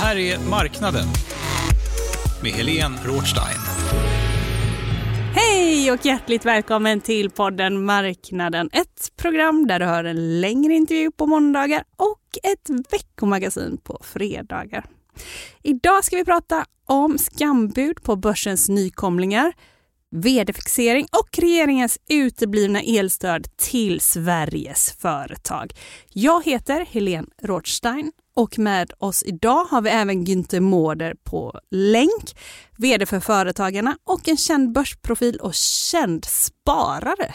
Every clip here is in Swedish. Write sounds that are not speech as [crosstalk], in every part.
Här är Marknaden med Helene Rothstein. Hej och hjärtligt välkommen till podden Marknaden. Ett program där du hör en längre intervju på måndagar och ett veckomagasin på fredagar. Idag ska vi prata om skambud på börsens nykomlingar, vd-fixering och regeringens uteblivna elstöd till Sveriges företag. Jag heter Helene Rothstein och med oss idag har vi även Günther Mårder på länk, VD för Företagarna och en känd börsprofil och känd sparare.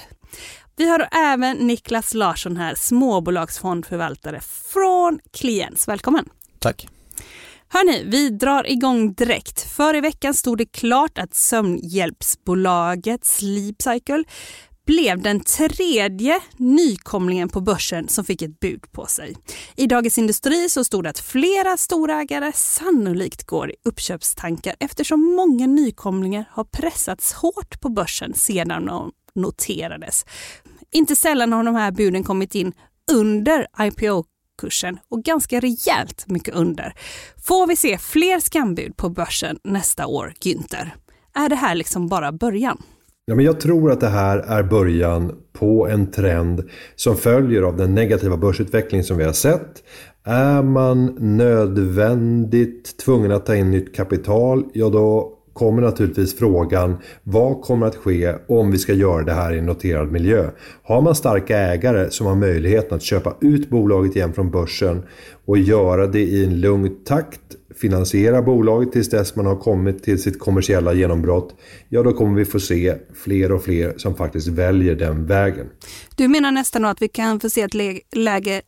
Vi har även Niklas Larsson här, småbolagsfondförvaltare från Kliens. Välkommen! Tack! Hörni, vi drar igång direkt. För i veckan stod det klart att sömnhjälpsbolaget Sleep Cycle blev den tredje nykomlingen på börsen som fick ett bud på sig. I Dagens Industri så stod det att flera storägare sannolikt går i uppköpstankar eftersom många nykomlingar har pressats hårt på börsen sedan de noterades. Inte sällan har de här buden kommit in under IPO kursen och ganska rejält mycket under. Får vi se fler skambud på börsen nästa år, Günther? Är det här liksom bara början? Ja, men jag tror att det här är början på en trend som följer av den negativa börsutveckling som vi har sett. Är man nödvändigt tvungen att ta in nytt kapital, ja då kommer naturligtvis frågan vad kommer att ske om vi ska göra det här i en noterad miljö? Har man starka ägare som har möjligheten att köpa ut bolaget igen från börsen och göra det i en lugn takt, finansiera bolaget tills dess man har kommit till sitt kommersiella genombrott, ja då kommer vi få se fler och fler som faktiskt väljer den vägen. Du menar nästan att vi kan få se ett läge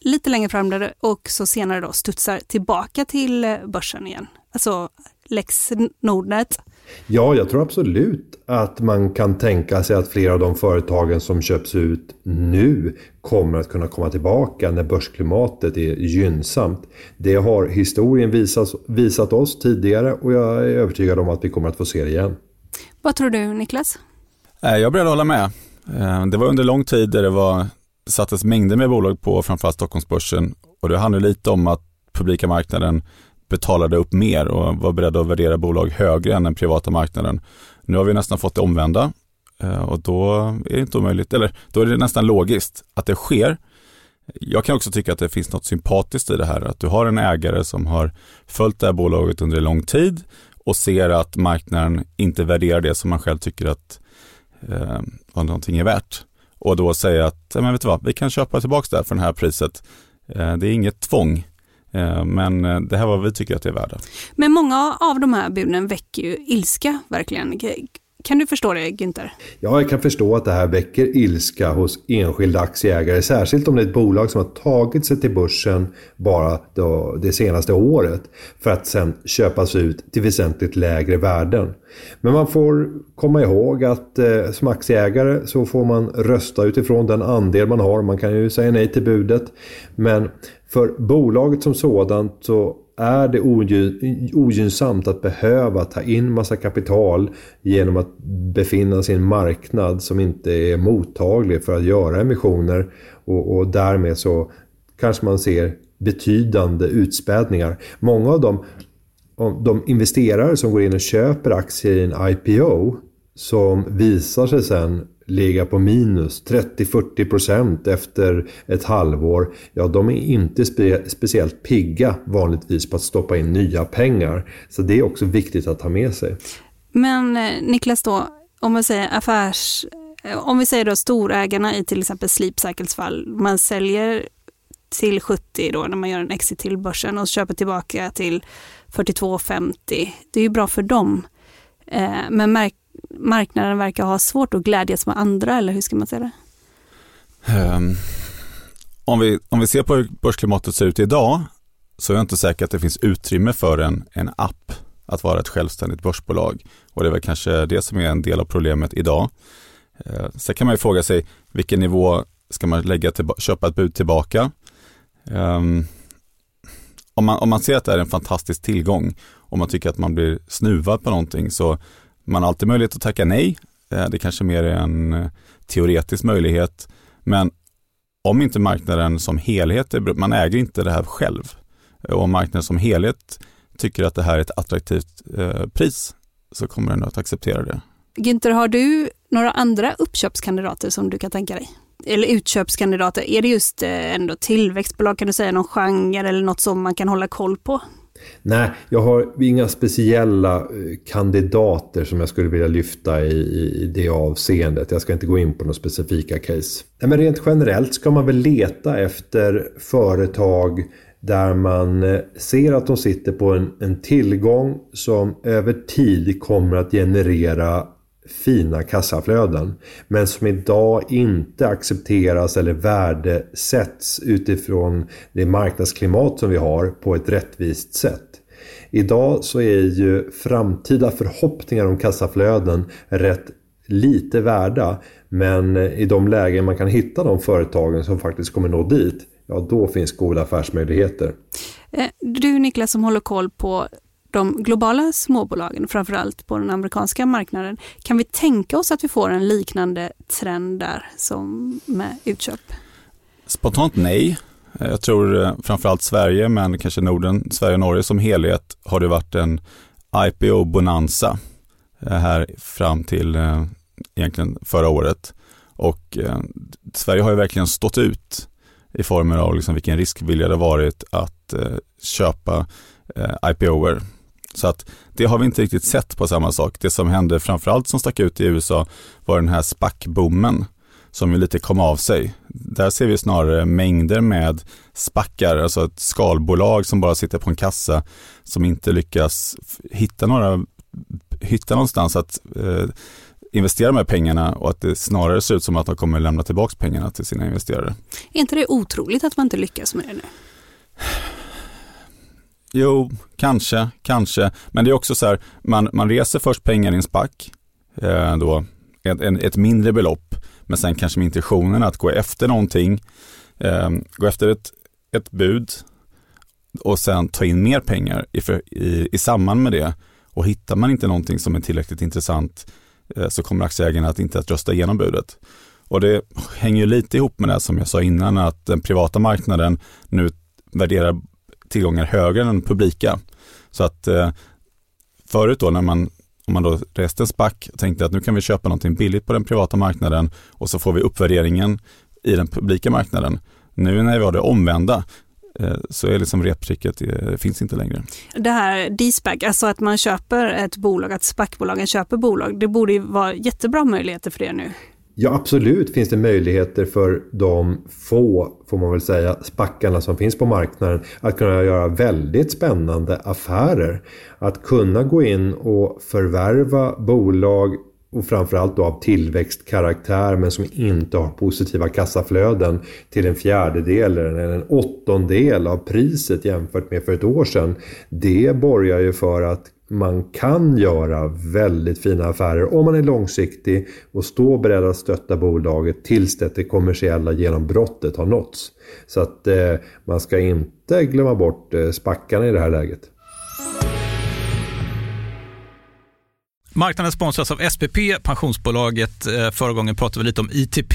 lite längre fram där det också senare då studsar tillbaka till eh, börsen igen? Alltså lex Nordnet? Ja, jag tror absolut att man kan tänka sig att flera av de företagen som köps ut nu kommer att kunna komma tillbaka när börsklimatet är gynnsamt. Det har historien visat, visat oss tidigare och jag är övertygad om att vi kommer att få se det igen. Vad tror du Niklas? Jag är beredd att hålla med. Eh, det var under lång tid där det var, sattes mängder med bolag på framförallt Stockholmsbörsen och det handlar lite om att publika marknaden betalade upp mer och var beredda att värdera bolag högre än den privata marknaden. Nu har vi nästan fått det omvända eh, och då är det inte omöjligt, eller då är det nästan logiskt att det sker. Jag kan också tycka att det finns något sympatiskt i det här, att du har en ägare som har följt det här bolaget under lång tid och ser att marknaden inte värderar det som man själv tycker att eh, vad någonting är värt. Och då säga att, men vet du vad, vi kan köpa tillbaka det här för det här priset. Eh, det är inget tvång. Eh, men eh, det här var vad vi tycker att det är värda. Men många av de här buden väcker ju ilska verkligen. Kan du förstå det Günther? Ja, jag kan förstå att det här väcker ilska hos enskilda aktieägare. Särskilt om det är ett bolag som har tagit sig till börsen bara då, det senaste året. För att sen köpas ut till väsentligt lägre värden. Men man får komma ihåg att eh, som aktieägare så får man rösta utifrån den andel man har. Man kan ju säga nej till budet. Men för bolaget som sådant så är det ogynnsamt att behöva ta in massa kapital genom att befinna sig i en marknad som inte är mottaglig för att göra emissioner och, och därmed så kanske man ser betydande utspädningar. Många av de, de investerare som går in och köper aktier i en IPO som visar sig sen ligga på minus 30-40 procent efter ett halvår, ja de är inte spe speciellt pigga vanligtvis på att stoppa in nya pengar. Så det är också viktigt att ha med sig. Men eh, Niklas då, om man säger affärs... Eh, om vi säger då storägarna i till exempel Sleep Cycles fall, man säljer till 70 då när man gör en exit till börsen och köper tillbaka till 42,50. Det är ju bra för dem. Eh, men märk marknaden verkar ha svårt att glädjas med andra, eller hur ska man säga det? Um, om, vi, om vi ser på hur börsklimatet ser ut idag så är jag inte säker att det finns utrymme för en, en app att vara ett självständigt börsbolag. Och det är väl kanske det som är en del av problemet idag. Eh, sen kan man ju fråga sig vilken nivå ska man lägga till, köpa ett bud tillbaka? Um, om, man, om man ser att det är en fantastisk tillgång och man tycker att man blir snuvad på någonting så man har alltid möjlighet att tacka nej. Eh, det kanske mer är en eh, teoretisk möjlighet. Men om inte marknaden som helhet, man äger inte det här själv. Och om marknaden som helhet tycker att det här är ett attraktivt pris så kommer den att acceptera det. Günther, har du några andra uppköpskandidater som du kan tänka dig? Eller utköpskandidater, är det just ändå tillväxtbolag, kan du säga någon genre eller något som man kan hålla koll på? Nej, jag har inga speciella eh, kandidater som jag skulle vilja lyfta i, i det avseendet. Jag ska inte gå in på några specifika case. Nej, men rent generellt ska man väl leta efter företag där man eh, ser att de sitter på en, en tillgång som över tid kommer att generera fina kassaflöden. Men som idag inte accepteras eller värdesätts utifrån det marknadsklimat som vi har på ett rättvist sätt. Idag så är ju framtida förhoppningar om kassaflöden rätt lite värda. Men i de lägen man kan hitta de företagen som faktiskt kommer nå dit, ja då finns goda affärsmöjligheter. Eh, du Niklas som håller koll på de globala småbolagen, framförallt på den amerikanska marknaden. Kan vi tänka oss att vi får en liknande trend där som med utköp? Spontant nej. Jag tror eh, framförallt Sverige, men kanske Norden, Sverige och Norge som helhet har det varit en IPO-bonanza eh, här fram till eh, egentligen förra året. Och Sverige har ju verkligen stått ut i formen av liksom vilken riskvilja det varit att köpa IPOer. Så att det har vi inte riktigt sett på samma sak. Det som hände framförallt som stack ut i USA var den här SPAC-boomen som ju lite kom av sig. Där ser vi snarare mängder med spackar, alltså ett skalbolag som bara sitter på en kassa som inte lyckas hitta, några, hitta någonstans att eh, investera med pengarna och att det snarare ser ut som att de kommer lämna tillbaka pengarna till sina investerare. Är inte det otroligt att man inte lyckas med det nu? Jo, kanske, kanske. Men det är också så här, man, man reser först pengar i en SPAC, eh, då, ett, en, ett mindre belopp, men sen kanske med intentionen att gå efter någonting, eh, gå efter ett, ett bud och sen ta in mer pengar i, i, i samband med det. Och hittar man inte någonting som är tillräckligt intressant eh, så kommer aktieägarna att inte att rösta igenom budet. Och det hänger ju lite ihop med det som jag sa innan, att den privata marknaden nu värderar tillgångar högre än den publika. Så att eh, förut då när man, om man då reste en SPAC och tänkte att nu kan vi köpa någonting billigt på den privata marknaden och så får vi uppvärderingen i den publika marknaden. Nu när vi har det omvända eh, så är liksom reptricket, det eh, finns inte längre. Det här D-SPAC, alltså att man köper ett bolag, att SPAC-bolagen köper bolag, det borde ju vara jättebra möjligheter för det nu. Ja, absolut finns det möjligheter för de få, får man väl säga, spackarna som finns på marknaden att kunna göra väldigt spännande affärer. Att kunna gå in och förvärva bolag och framförallt då av tillväxtkaraktär men som inte har positiva kassaflöden till en fjärdedel eller en åttondel av priset jämfört med för ett år sedan. Det borgar ju för att man kan göra väldigt fina affärer om man är långsiktig och står beredd att stötta bolaget tills det kommersiella genombrottet har nåtts. Så att eh, man ska inte glömma bort eh, spackarna i det här läget. Marknaden sponsras av SPP, pensionsbolaget. Eh, förra gången pratade vi lite om ITP.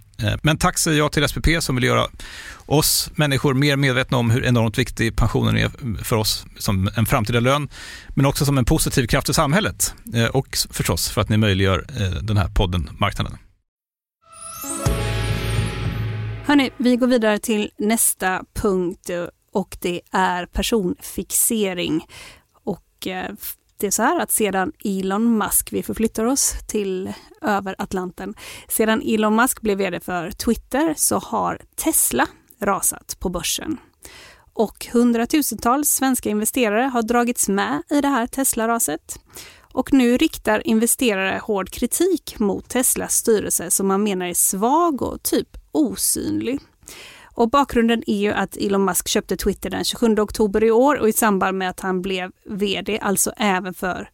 Eh, men tack säger jag till SPP som vill göra oss människor mer medvetna om hur enormt viktig pensionen är för oss som en framtida lön, men också som en positiv kraft i samhället eh, och förstås för att ni möjliggör eh, den här podden Marknaden. Hörni, vi går vidare till nästa punkt och det är personfixering. Och det är så här att sedan Elon Musk, vi förflyttar oss till över Atlanten, sedan Elon Musk blev vd för Twitter så har Tesla rasat på börsen. Och hundratusentals svenska investerare har dragits med i det här Tesla-raset. Och nu riktar investerare hård kritik mot Teslas styrelse som man menar är svag och typ osynlig. Och bakgrunden är ju att Elon Musk köpte Twitter den 27 oktober i år och i samband med att han blev vd, alltså även för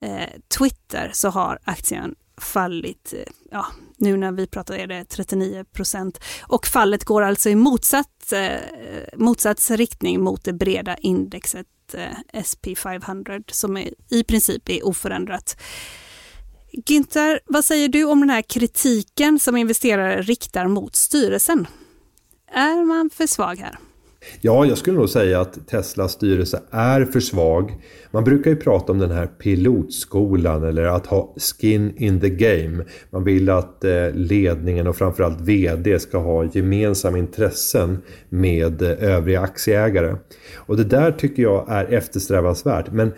eh, Twitter, så har aktien fallit, eh, ja, nu när vi pratar är det 39 procent. Och fallet går alltså i motsatt, eh, motsats riktning mot det breda indexet eh, SP500 som är, i princip är oförändrat. Günther, vad säger du om den här kritiken som investerare riktar mot styrelsen? Är man för svag här? Ja, jag skulle nog säga att Teslas styrelse är för svag. Man brukar ju prata om den här pilotskolan eller att ha skin in the game. Man vill att eh, ledningen och framförallt VD ska ha gemensamma intressen med eh, övriga aktieägare. Och det där tycker jag är eftersträvansvärt. Men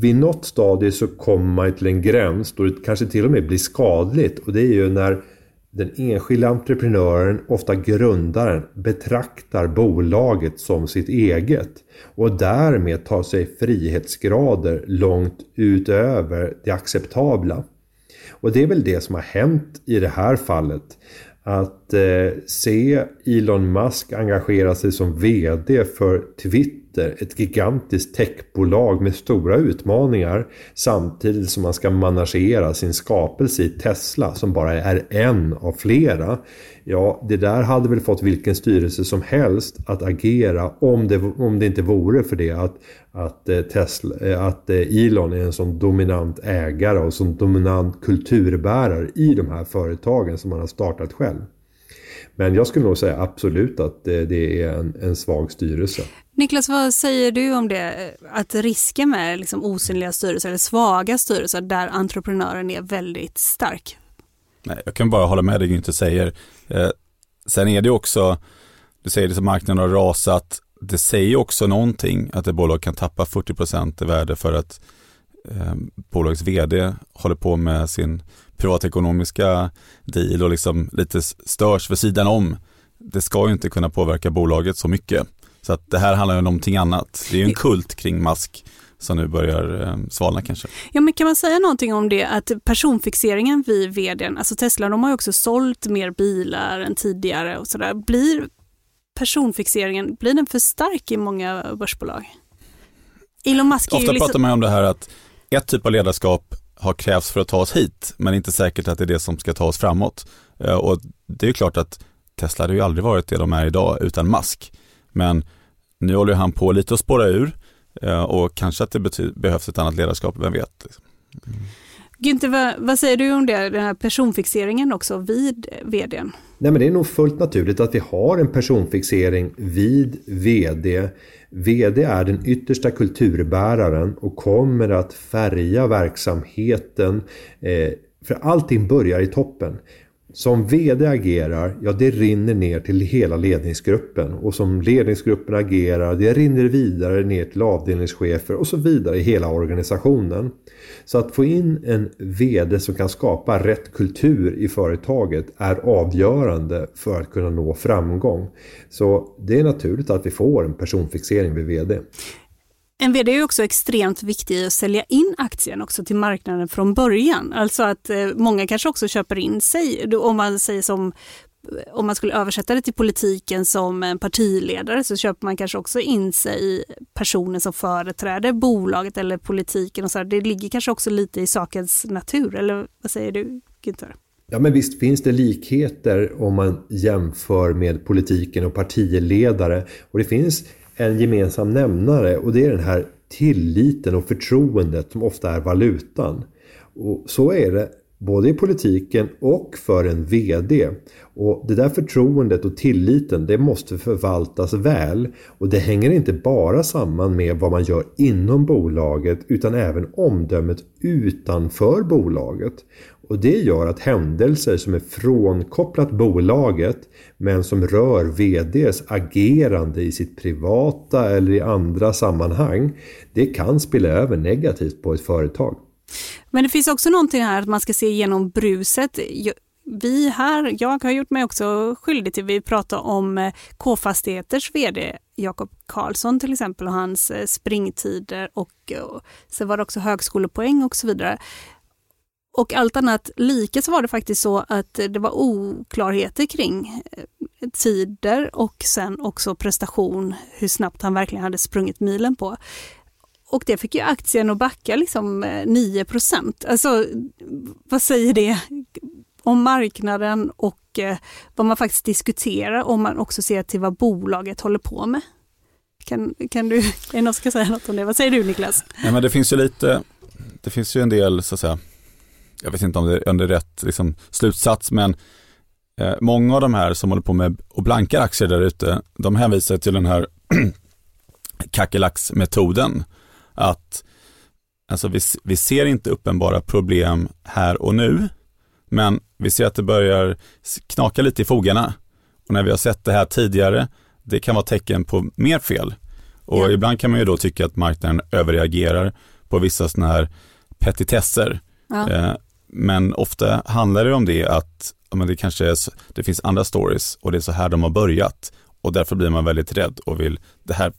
vid något stadie så kommer man till en gräns då det kanske till och med blir skadligt. Och det är ju när den enskilda entreprenören, ofta grundaren, betraktar bolaget som sitt eget och därmed tar sig frihetsgrader långt utöver det acceptabla. Och det är väl det som har hänt i det här fallet. Att eh, se Elon Musk engagera sig som VD för Twitter Twitter, ett gigantiskt techbolag med stora utmaningar samtidigt som man ska managera sin skapelse i Tesla som bara är en av flera. Ja, det där hade väl fått vilken styrelse som helst att agera om det, om det inte vore för det att, att, eh, Tesla, eh, att eh, Elon är en sån dominant ägare och sån dominant kulturbärare i de här företagen som han har startat själv. Men jag skulle nog säga absolut att det är en, en svag styrelse. Niklas, vad säger du om det? Att risken med liksom osynliga styrelser eller svaga styrelser där entreprenören är väldigt stark? Nej, jag kan bara hålla med dig Günther säger. Eh, sen är det också, du säger det som marknaden har rasat, det säger också någonting att ett bolag kan tappa 40 i värde för att eh, bolagets vd håller på med sin privatekonomiska deal och liksom lite störs för sidan om. Det ska ju inte kunna påverka bolaget så mycket. Så att det här handlar ju om någonting annat. Det är ju en kult kring mask som nu börjar eh, svalna kanske. Ja, men kan man säga någonting om det att personfixeringen vid vdn, alltså Tesla, de har ju också sålt mer bilar än tidigare och sådär. Blir personfixeringen, blir den för stark i många börsbolag? Elon Musk Ofta ju liksom... pratar man om det här att ett typ av ledarskap har krävts för att ta oss hit, men inte säkert att det är det som ska ta oss framåt. Eh, och det är ju klart att Tesla hade ju aldrig varit det de är idag utan Musk. Men nu håller han på lite att spåra ur eh, och kanske att det behövs ett annat ledarskap, vem vet. Mm. Günther, vad, vad, säger du om det, den här personfixeringen också vid vdn? Nej, men det är nog fullt naturligt att vi har en personfixering vid vd. VD är den yttersta kulturbäraren och kommer att färga verksamheten. Eh, för allting börjar i toppen. Som VD agerar, ja det rinner ner till hela ledningsgruppen och som ledningsgruppen agerar, det rinner vidare ner till avdelningschefer och så vidare i hela organisationen. Så att få in en VD som kan skapa rätt kultur i företaget är avgörande för att kunna nå framgång. Så det är naturligt att vi får en personfixering vid VD. En vd är också extremt viktig att sälja in aktien också till marknaden från början. Alltså att eh, många kanske också köper in sig. Om man säger som eh, om man skulle översätta det till politiken som en partiledare så köper man kanske också in sig i personer som företräder bolaget eller politiken. och så. Det ligger kanske också lite i sakens natur, eller vad säger du Günther? Ja men visst finns det likheter om man jämför med politiken och partiledare. Och det finns en gemensam nämnare och det är den här tilliten och förtroendet som ofta är valutan. Och så är det både i politiken och för en VD. Och det där förtroendet och tilliten det måste förvaltas väl. Och det hänger inte bara samman med vad man gör inom bolaget utan även omdömet utanför bolaget. Och det gör att händelser som är frånkopplat bolaget men som rör VDs agerande i sitt privata eller i andra sammanhang det kan spela över negativt på ett företag. Men det finns också någonting här att man ska se igenom bruset. Vi här, jag har gjort mig också skyldig till, vi pratar om eh, K-fastigheters vd Jakob Karlsson till exempel och hans eh, springtider och, och sen var det också högskolepoäng och så vidare. Och allt annat lika så var det faktiskt så att det var oklarheter kring tider och sen också prestation, hur snabbt han verkligen hade sprungit milen på. Och det fick ju aktien att backa liksom eh, 9 procent. Alltså vad säger det om marknaden och eh, vad man faktiskt diskuterar om man också ser till vad bolaget håller på med? Kan, kan du, är det någon som ska säga något om det? Vad säger du Niklas? Nej, men det finns ju lite, det finns ju en del så att säga, jag vet inte om det, är rätt liksom, slutsats, men eh, många av de här som håller på med och blankar aktier där ute, de hänvisar till den här [clears throat] kackerlacksmetoden att alltså vi, vi ser inte uppenbara problem här och nu, men vi ser att det börjar knaka lite i fogarna. Och när vi har sett det här tidigare, det kan vara tecken på mer fel. Och ja. ibland kan man ju då tycka att marknaden överreagerar på vissa sådana här petitesser. Ja. Eh, men ofta handlar det om det att men det kanske är, det finns andra stories och det är så här de har börjat. Och därför blir man väldigt rädd och vill, det här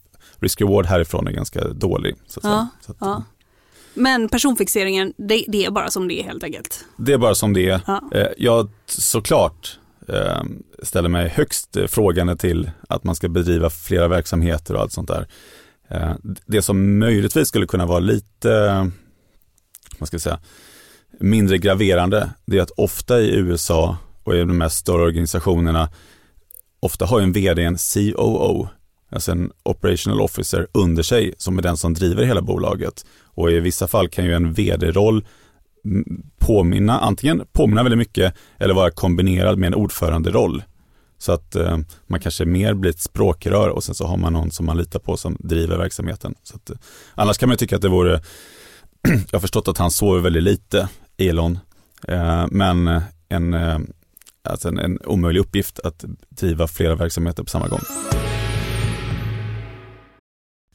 risk-reward härifrån är ganska dålig. Så att ja, så att, ja. Men personfixeringen, det, det, är bara som det är helt enkelt? Det är bara som det är. Ja. Eh, jag såklart eh, ställer mig högst frågande till att man ska bedriva flera verksamheter och allt sånt där. Eh, det som möjligtvis skulle kunna vara lite, vad ska jag säga, mindre graverande, det är att ofta i USA och i de mest större organisationerna, ofta har en vd en COO, alltså en operational officer under sig som är den som driver hela bolaget. Och i vissa fall kan ju en vd-roll påminna, antingen påminna väldigt mycket eller vara kombinerad med en ordföranderoll. Så att eh, man kanske mer blir ett språkrör och sen så har man någon som man litar på som driver verksamheten. Så att, eh, annars kan man tycka att det vore, [clears throat] jag har förstått att han sover väldigt lite, Elon, eh, men eh, en, eh, alltså en, en omöjlig uppgift att driva flera verksamheter på samma gång.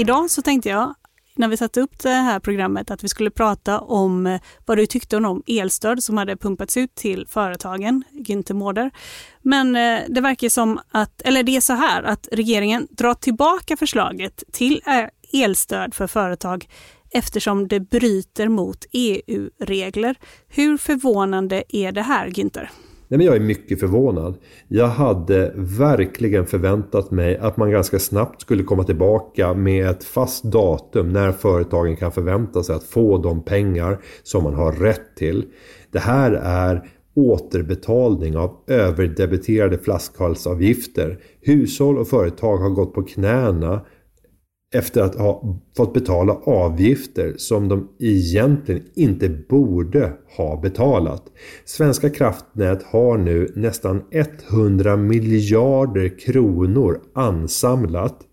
Idag så tänkte jag när vi satte upp det här programmet att vi skulle prata om eh, vad du tyckte om elstöd som hade pumpats ut till företagen, Günther Mårder. Men eh, det verkar som att, eller det är så här att regeringen drar tillbaka förslaget till eh, elstöd för företag eftersom det bryter mot EU-regler. Hur förvånande är det här, Günther? Nej, men jag är mycket förvånad. Jag hade verkligen förväntat mig att man ganska snabbt skulle komma tillbaka med ett fast datum när företagen kan förvänta sig att få de pengar som man har rätt till. Det här är återbetalning av överdebiterade flaskhalsavgifter. Hushåll och företag har gått på knäna efter att ha fått betala avgifter som de egentligen inte borde ha betalat. Svenska kraftnät har nu nästan 100 miljarder kronor ansamlat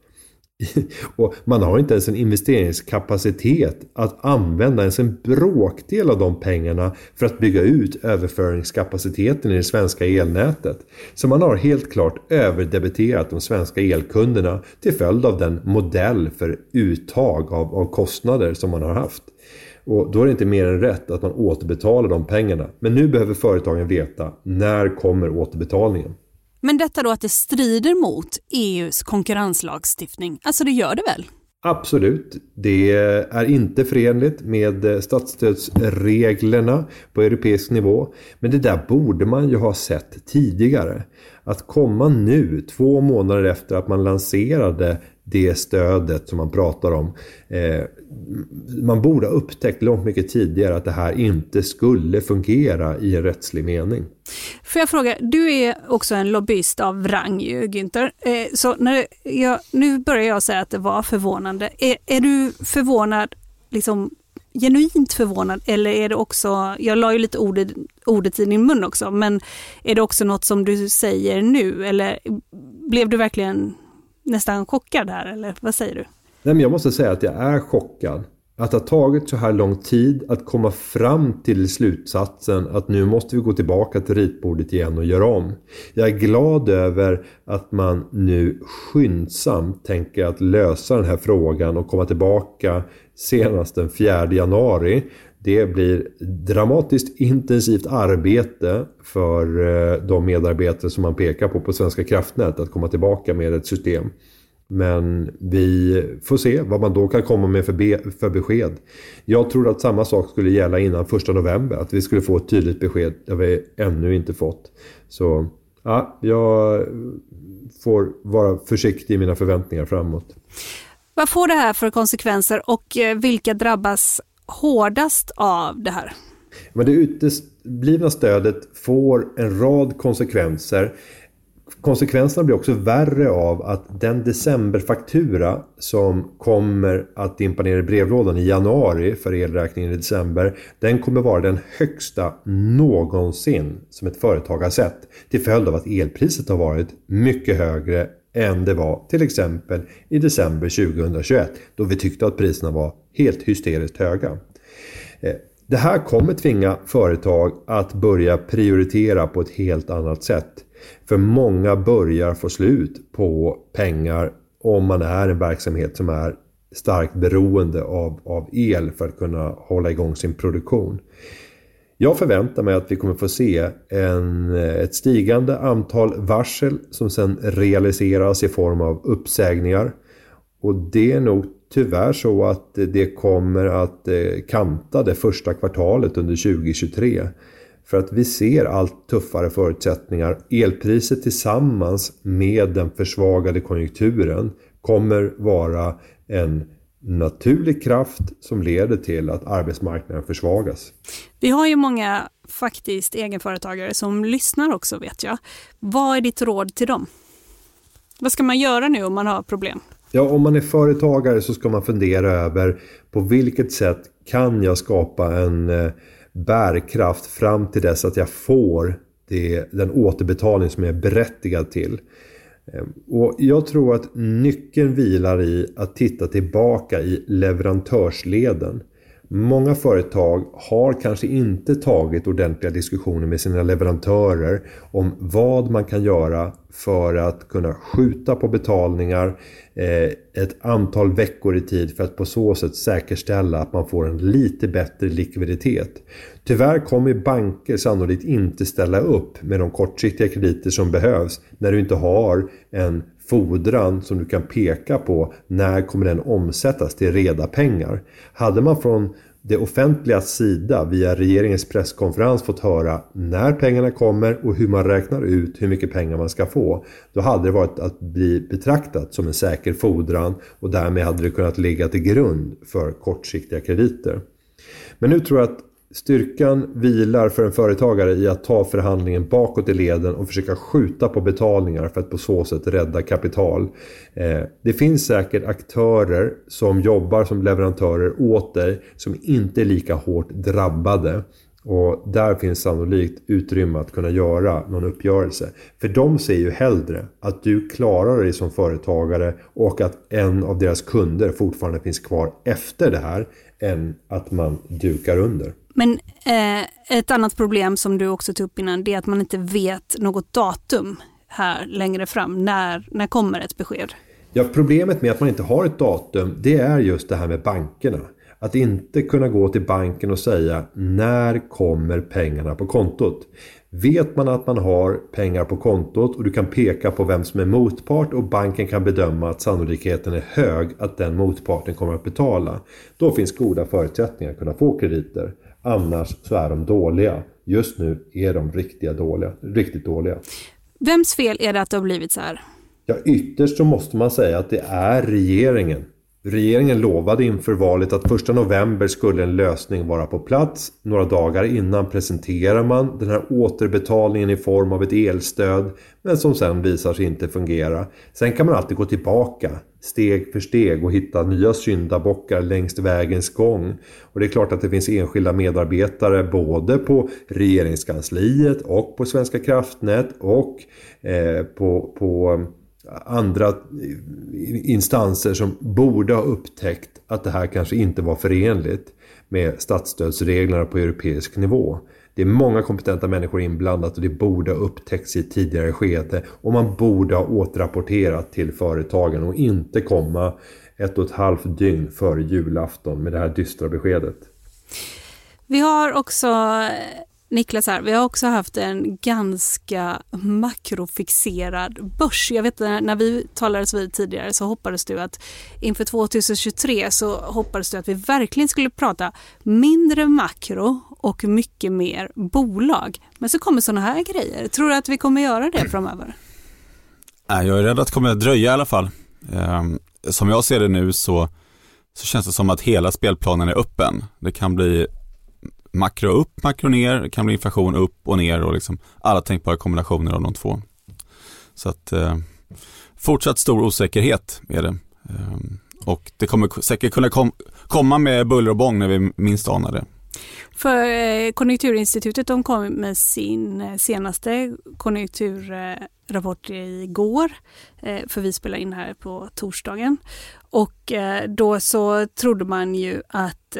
[laughs] och man har inte ens en investeringskapacitet att använda ens en bråkdel av de pengarna för att bygga ut överföringskapaciteten i det svenska elnätet. Så man har helt klart överdebiterat de svenska elkunderna till följd av den modell för uttag av, av kostnader som man har haft. Och då är det inte mer än rätt att man återbetalar de pengarna. Men nu behöver företagen veta när kommer återbetalningen? Men detta då att det strider mot EUs konkurrenslagstiftning, alltså det gör det väl? Absolut. Det är inte förenligt med eh, statsstödsreglerna på europeisk nivå. Men det där borde man ju ha sett tidigare. Att komma nu, två månader efter att man lanserade det stödet som man pratar om. Eh, man borde ha upptäckt långt mycket tidigare att det här inte skulle fungera i en rättslig mening. Får jag fråga, du är också en lobbyist av rang ju, Günther. Eh, så när jag, nu börjar jag säga att det var förvånande. Är, är du förvånad, liksom genuint förvånad eller är det också, jag la ju lite ordet, ordet i din mun också, men är det också något som du säger nu eller blev du verkligen nästan chockad här, eller vad säger du? Nej, men jag måste säga att jag är chockad. Att det har tagit så här lång tid att komma fram till slutsatsen att nu måste vi gå tillbaka till ritbordet igen och göra om. Jag är glad över att man nu skyndsamt tänker att lösa den här frågan och komma tillbaka senast den 4 januari. Det blir dramatiskt intensivt arbete för eh, de medarbetare som man pekar på på Svenska kraftnät att komma tillbaka med ett system. Men vi får se vad man då kan komma med för, be för besked. Jag tror att samma sak skulle gälla innan första november. Att vi skulle få ett tydligt besked. Det har vi ännu inte fått. Så ja, jag får vara försiktig i mina förväntningar framåt. Vad får det här för konsekvenser och eh, vilka drabbas hårdast av det här? Men det uteblivna stödet får en rad konsekvenser. Konsekvenserna blir också värre av att den decemberfaktura som kommer att dimpa ner i brevlådan i januari för elräkningen i december. Den kommer vara den högsta någonsin som ett företag har sett. Till följd av att elpriset har varit mycket högre än det var till exempel i december 2021 då vi tyckte att priserna var helt hysteriskt höga. Eh, det här kommer tvinga företag att börja prioritera på ett helt annat sätt. För många börjar få slut på pengar om man är en verksamhet som är starkt beroende av, av el för att kunna hålla igång sin produktion. Jag förväntar mig att vi kommer få se en, ett stigande antal varsel som sen realiseras i form av uppsägningar. Och det är nog tyvärr så att det kommer att eh, kanta det första kvartalet under 2023. För att vi ser allt tuffare förutsättningar. Elpriset tillsammans med den försvagade konjunkturen kommer vara en naturlig kraft som leder till att arbetsmarknaden försvagas. Vi har ju många faktiskt egenföretagare som lyssnar också vet jag. Vad är ditt råd till dem? Vad ska man göra nu om man har problem? Ja, om man är företagare så ska man fundera över på vilket sätt kan jag skapa en eh, bärkraft fram till dess att jag får det, den återbetalning som jag är berättigad till. Ehm, och jag tror att nyckeln vilar i att titta tillbaka i leverantörsleden. Många företag har kanske inte tagit ordentliga diskussioner med sina leverantörer om vad man kan göra för att kunna skjuta på betalningar eh, ett antal veckor i tid för att på så sätt säkerställa att man får en lite bättre likviditet. Tyvärr kommer banker sannolikt inte ställa upp med de kortsiktiga krediter som behövs när du inte har en fordran som du kan peka på när kommer den omsättas till reda pengar. Hade man från det offentliga sida via regeringens presskonferens fått höra när pengarna kommer och hur man räknar ut hur mycket pengar man ska få. Då hade det varit att bli betraktat som en säker fordran och därmed hade det kunnat ligga till grund för kortsiktiga krediter. Men nu tror jag att Styrkan vilar för en företagare i att ta förhandlingen bakåt i leden och försöka skjuta på betalningar för att på så sätt rädda kapital. Eh, det finns säkert aktörer som jobbar som leverantörer åt dig som inte är lika hårt drabbade. Och där finns sannolikt utrymme att kunna göra någon uppgörelse. För de ser ju hellre att du klarar dig som företagare och att en av deras kunder fortfarande finns kvar efter det här än att man dukar under. Men eh, ett annat problem som du också tog upp innan, det är att man inte vet något datum här längre fram. När, när kommer ett besked? Ja, problemet med att man inte har ett datum, det är just det här med bankerna. Att inte kunna gå till banken och säga när kommer pengarna på kontot? Vet man att man har pengar på kontot och du kan peka på vem som är motpart och banken kan bedöma att sannolikheten är hög att den motparten kommer att betala. Då finns goda förutsättningar att kunna få krediter. Annars så är de dåliga. Just nu är de riktiga dåliga, riktigt dåliga. Vems fel är det att det har blivit så här? Ja, ytterst så måste man säga att det är regeringen. Regeringen lovade inför valet att 1 november skulle en lösning vara på plats. Några dagar innan presenterar man den här återbetalningen i form av ett elstöd men som sen visar sig inte fungera. Sen kan man alltid gå tillbaka steg för steg och hitta nya syndabockar längs vägens gång. Och det är klart att det finns enskilda medarbetare både på regeringskansliet och på Svenska kraftnät och eh, på, på andra instanser som borde ha upptäckt att det här kanske inte var förenligt med statsstödsreglerna på europeisk nivå. Det är många kompetenta människor inblandat och det borde ha upptäckts i ett tidigare skede och man borde ha återrapporterat till företagen och inte komma ett och ett halvt dygn före julafton med det här dystra beskedet. Vi har också Niklas här, vi har också haft en ganska makrofixerad börs. Jag vet när vi talades vid tidigare så hoppades du att inför 2023 så hoppades du att vi verkligen skulle prata mindre makro och mycket mer bolag. Men så kommer sådana här grejer. Tror du att vi kommer göra det [clears throat] framöver? Jag är rädd att det kommer att dröja i alla fall. Ehm, som jag ser det nu så, så känns det som att hela spelplanen är öppen. Det kan bli makro upp, makro ner, det kan bli inflation upp och ner och liksom alla tänkbara kombinationer av de två. Så att eh, fortsatt stor osäkerhet är det. Eh, och det kommer säkert kunna kom, komma med buller och bång när vi minst anar det. För eh, Konjunkturinstitutet de kom med sin eh, senaste konjunkturrapport eh, igår, eh, för vi spelar in här på torsdagen. Och eh, då så trodde man ju att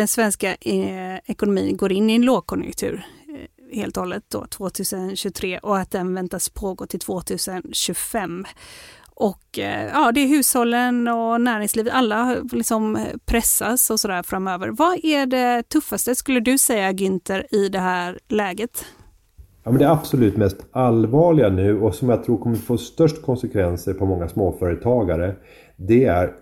den svenska eh, ekonomin går in i en lågkonjunktur eh, helt och hållet då 2023 och att den väntas pågå till 2025. Och eh, ja, det är hushållen och näringslivet, alla liksom eh, pressas och sådär framöver. Vad är det tuffaste skulle du säga Günther i det här läget? Ja, men det absolut mest allvarliga nu och som jag tror kommer få störst konsekvenser på många småföretagare det är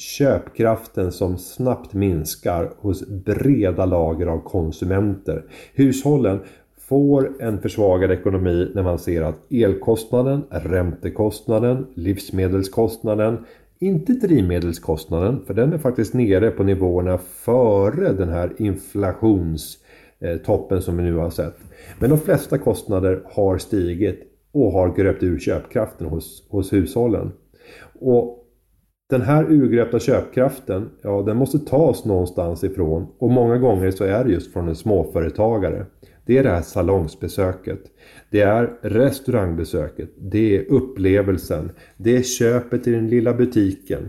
köpkraften som snabbt minskar hos breda lager av konsumenter. Hushållen får en försvagad ekonomi när man ser att elkostnaden, räntekostnaden, livsmedelskostnaden, inte drivmedelskostnaden, för den är faktiskt nere på nivåerna före den här inflationstoppen som vi nu har sett. Men de flesta kostnader har stigit och har gröpt ur köpkraften hos, hos hushållen. Och den här urgröpta köpkraften, ja den måste tas någonstans ifrån och många gånger så är det just från en småföretagare. Det är det här salongsbesöket. Det är restaurangbesöket. Det är upplevelsen. Det är köpet i den lilla butiken.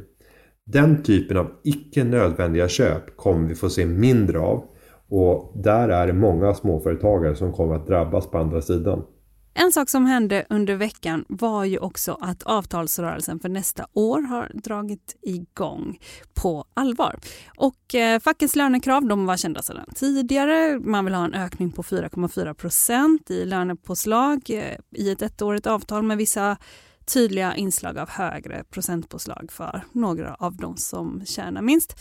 Den typen av icke nödvändiga köp kommer vi få se mindre av. Och där är det många småföretagare som kommer att drabbas på andra sidan. En sak som hände under veckan var ju också att avtalsrörelsen för nästa år har dragit igång på allvar. Och eh, fackets lönekrav de var kända sedan tidigare. Man vill ha en ökning på 4,4 procent i lönepåslag eh, i ett ettårigt avtal med vissa tydliga inslag av högre procentpåslag för några av de som tjänar minst.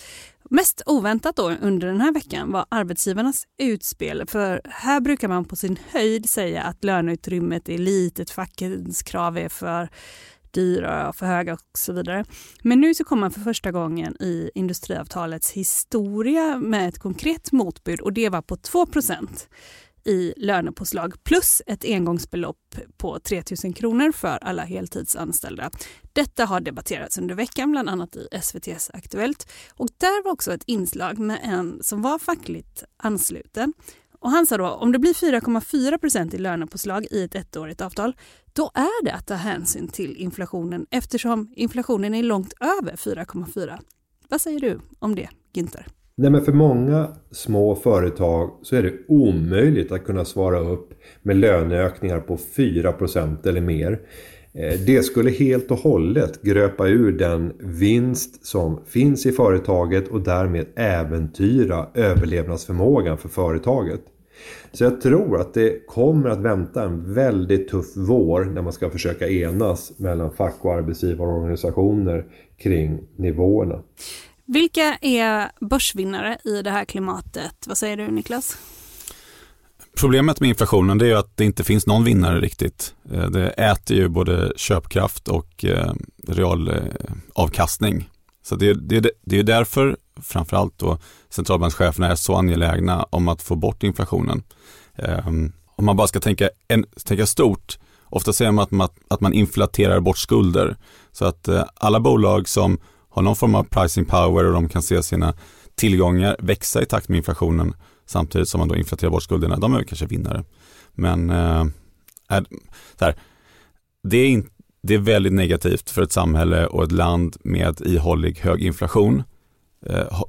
Mest oväntat då under den här veckan var arbetsgivarnas utspel. För här brukar man på sin höjd säga att löneutrymmet är litet, fackens krav är för dyra och för höga och så vidare. Men nu så kommer man för första gången i industriavtalets historia med ett konkret motbud och det var på 2 i lönepåslag plus ett engångsbelopp på 3 000 kronor för alla heltidsanställda. Detta har debatterats under veckan, bland annat i SVTs Aktuellt. Och där var också ett inslag med en som var fackligt ansluten. Och han sa då om det blir 4,4 procent i lönepåslag i ett ettårigt avtal, då är det att ta hänsyn till inflationen eftersom inflationen är långt över 4,4. Vad säger du om det, Günther? Nej, men för många små företag så är det omöjligt att kunna svara upp med löneökningar på 4% eller mer. Eh, det skulle helt och hållet gröpa ur den vinst som finns i företaget och därmed äventyra överlevnadsförmågan för företaget. Så jag tror att det kommer att vänta en väldigt tuff vår när man ska försöka enas mellan fack och arbetsgivarorganisationer kring nivåerna. Vilka är börsvinnare i det här klimatet? Vad säger du Niklas? Problemet med inflationen det är att det inte finns någon vinnare riktigt. Eh, det äter ju både köpkraft och eh, realavkastning. Eh, så det, det, det är därför framförallt då centralbankscheferna är så angelägna om att få bort inflationen. Ehm, om man bara ska tänka, en, tänka stort, ofta säger man att, man att man inflaterar bort skulder. Så att alla bolag som har någon form av pricing power och de kan se sina tillgångar växa i takt med inflationen samtidigt som man då inflaterar bort skulderna, de är kanske vinnare. Men eh, är, här, det, är in, det är väldigt negativt för ett samhälle och ett land med ihållig hög inflation. Eh,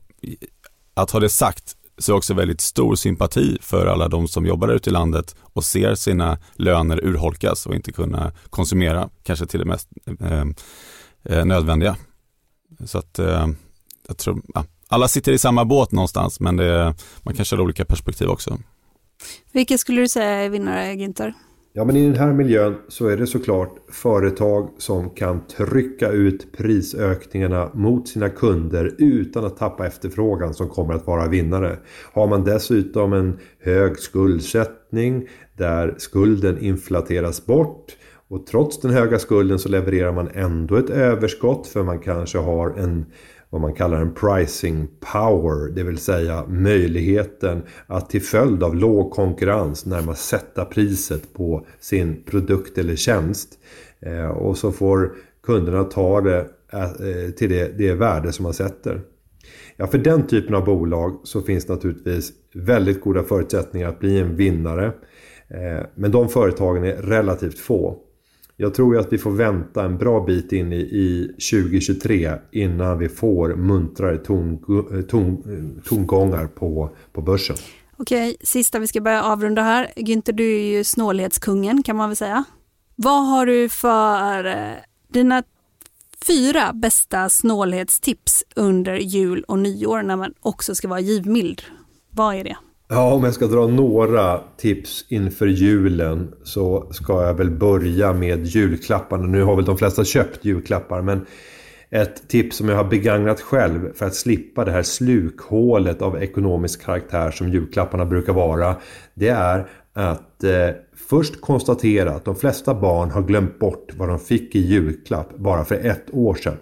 att ha det sagt så är också väldigt stor sympati för alla de som jobbar ute i landet och ser sina löner urholkas och inte kunna konsumera kanske till det mest eh, eh nödvändiga. Så att eh, jag tror, ja, alla sitter i samma båt någonstans men det, man kanske har olika perspektiv också. Vilka skulle du säga är vinnare, Günther? Ja, men i den här miljön så är det såklart företag som kan trycka ut prisökningarna mot sina kunder utan att tappa efterfrågan som kommer att vara vinnare. Har man dessutom en hög skuldsättning där skulden inflateras bort och trots den höga skulden så levererar man ändå ett överskott för man kanske har en vad man kallar en pricing power, det vill säga möjligheten att till följd av låg konkurrens närmast sätta priset på sin produkt eller tjänst. Eh, och så får kunderna ta det eh, till det, det värde som man sätter. Ja, för den typen av bolag så finns naturligtvis väldigt goda förutsättningar att bli en vinnare. Eh, men de företagen är relativt få. Jag tror att vi får vänta en bra bit in i, i 2023 innan vi får muntrare ton, ton, tongångar på, på börsen. Okej, sista vi ska börja avrunda här. Günther, du är ju snålhetskungen kan man väl säga. Vad har du för eh, dina fyra bästa snålhetstips under jul och nyår när man också ska vara givmild. Vad är det? Ja, om jag ska dra några tips inför julen så ska jag väl börja med julklapparna. Nu har väl de flesta köpt julklappar men ett tips som jag har begagnat själv för att slippa det här slukhålet av ekonomisk karaktär som julklapparna brukar vara. Det är att eh, först konstatera att de flesta barn har glömt bort vad de fick i julklapp bara för ett år sedan.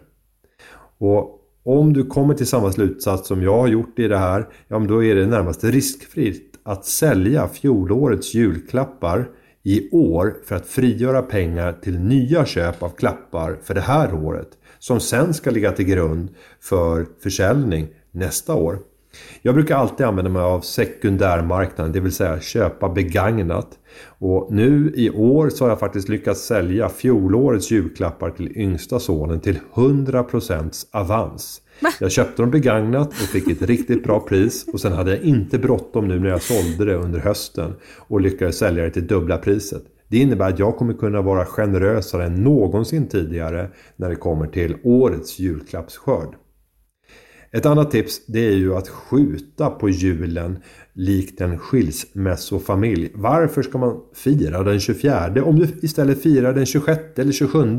Och om du kommer till samma slutsats som jag har gjort i det här, ja men då är det närmast riskfritt att sälja fjolårets julklappar i år för att frigöra pengar till nya köp av klappar för det här året som sen ska ligga till grund för försäljning nästa år. Jag brukar alltid använda mig av sekundärmarknaden, det vill säga köpa begagnat. Och nu i år så har jag faktiskt lyckats sälja fjolårets julklappar till yngsta sonen till 100% avans. Jag köpte dem begagnat och fick ett riktigt bra pris och sen hade jag inte bråttom nu när jag sålde det under hösten och lyckades sälja det till dubbla priset. Det innebär att jag kommer kunna vara generösare än någonsin tidigare när det kommer till årets julklappsskörd. Ett annat tips det är ju att skjuta på julen likt en skilsmässofamilj. Varför ska man fira den 24 om du istället firar den 26 eller 27?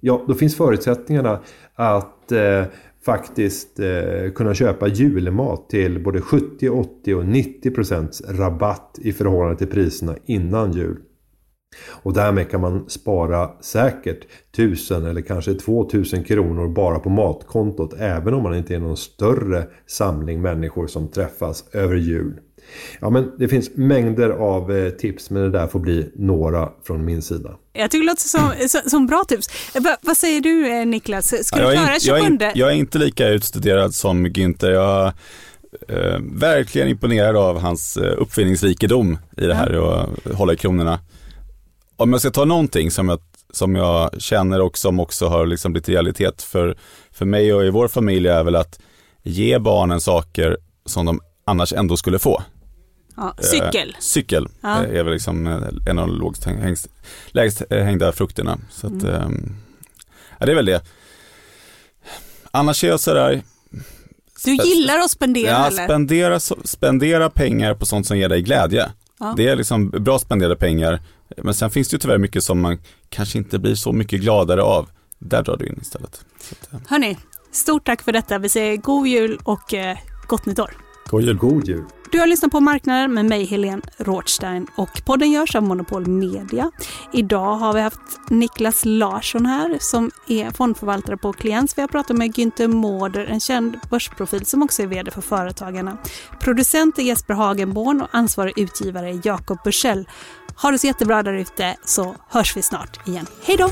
Ja, då finns förutsättningarna att eh, faktiskt eh, kunna köpa julmat till både 70, 80 och 90 procents rabatt i förhållande till priserna innan jul. Och därmed kan man spara säkert 1000 eller kanske 2000 kronor bara på matkontot även om man inte är någon större samling människor som träffas över jul. Ja men det finns mängder av eh, tips men det där får bli några från min sida. Jag tycker det låter som, som bra tips. Va, vad säger du eh, Niklas, ska du klara 27? Jag är, jag är inte lika utstuderad som Günther. Jag är eh, verkligen imponerad av hans eh, uppfinningsrikedom i det här och hålla i kronorna om jag ska ta någonting som jag, som jag känner och som också har liksom blivit realitet för, för mig och i vår familj är väl att ge barnen saker som de annars ändå skulle få. Ja, cykel. Eh, cykel ja. är väl liksom eh, en av de lägst, lägst hängda frukterna. Så att, mm. eh, det är väl det. Annars är jag sådär, du gillar att spendera ja, eller? Spendera, spendera pengar på sånt som ger dig glädje. Ja. Det är liksom bra spenderade pengar. Men sen finns det ju tyvärr mycket som man kanske inte blir så mycket gladare av. Där drar du in istället. Att, Hörni, stort tack för detta. Vi säger god jul och eh, gott nytt år. God jul. God jul. Du har lyssnat på Marknaden med mig Helene Rothstein och podden görs av Monopol Media. Idag har vi haft Niklas Larsson här som är fondförvaltare på Kliens. Vi har pratat med Günther Mårder, en känd börsprofil som också är VD för Företagarna. Producent är Jesper Hagenborn och ansvarig utgivare är Jakob Bursell. Ha det så jättebra där ute så hörs vi snart igen. Hej då!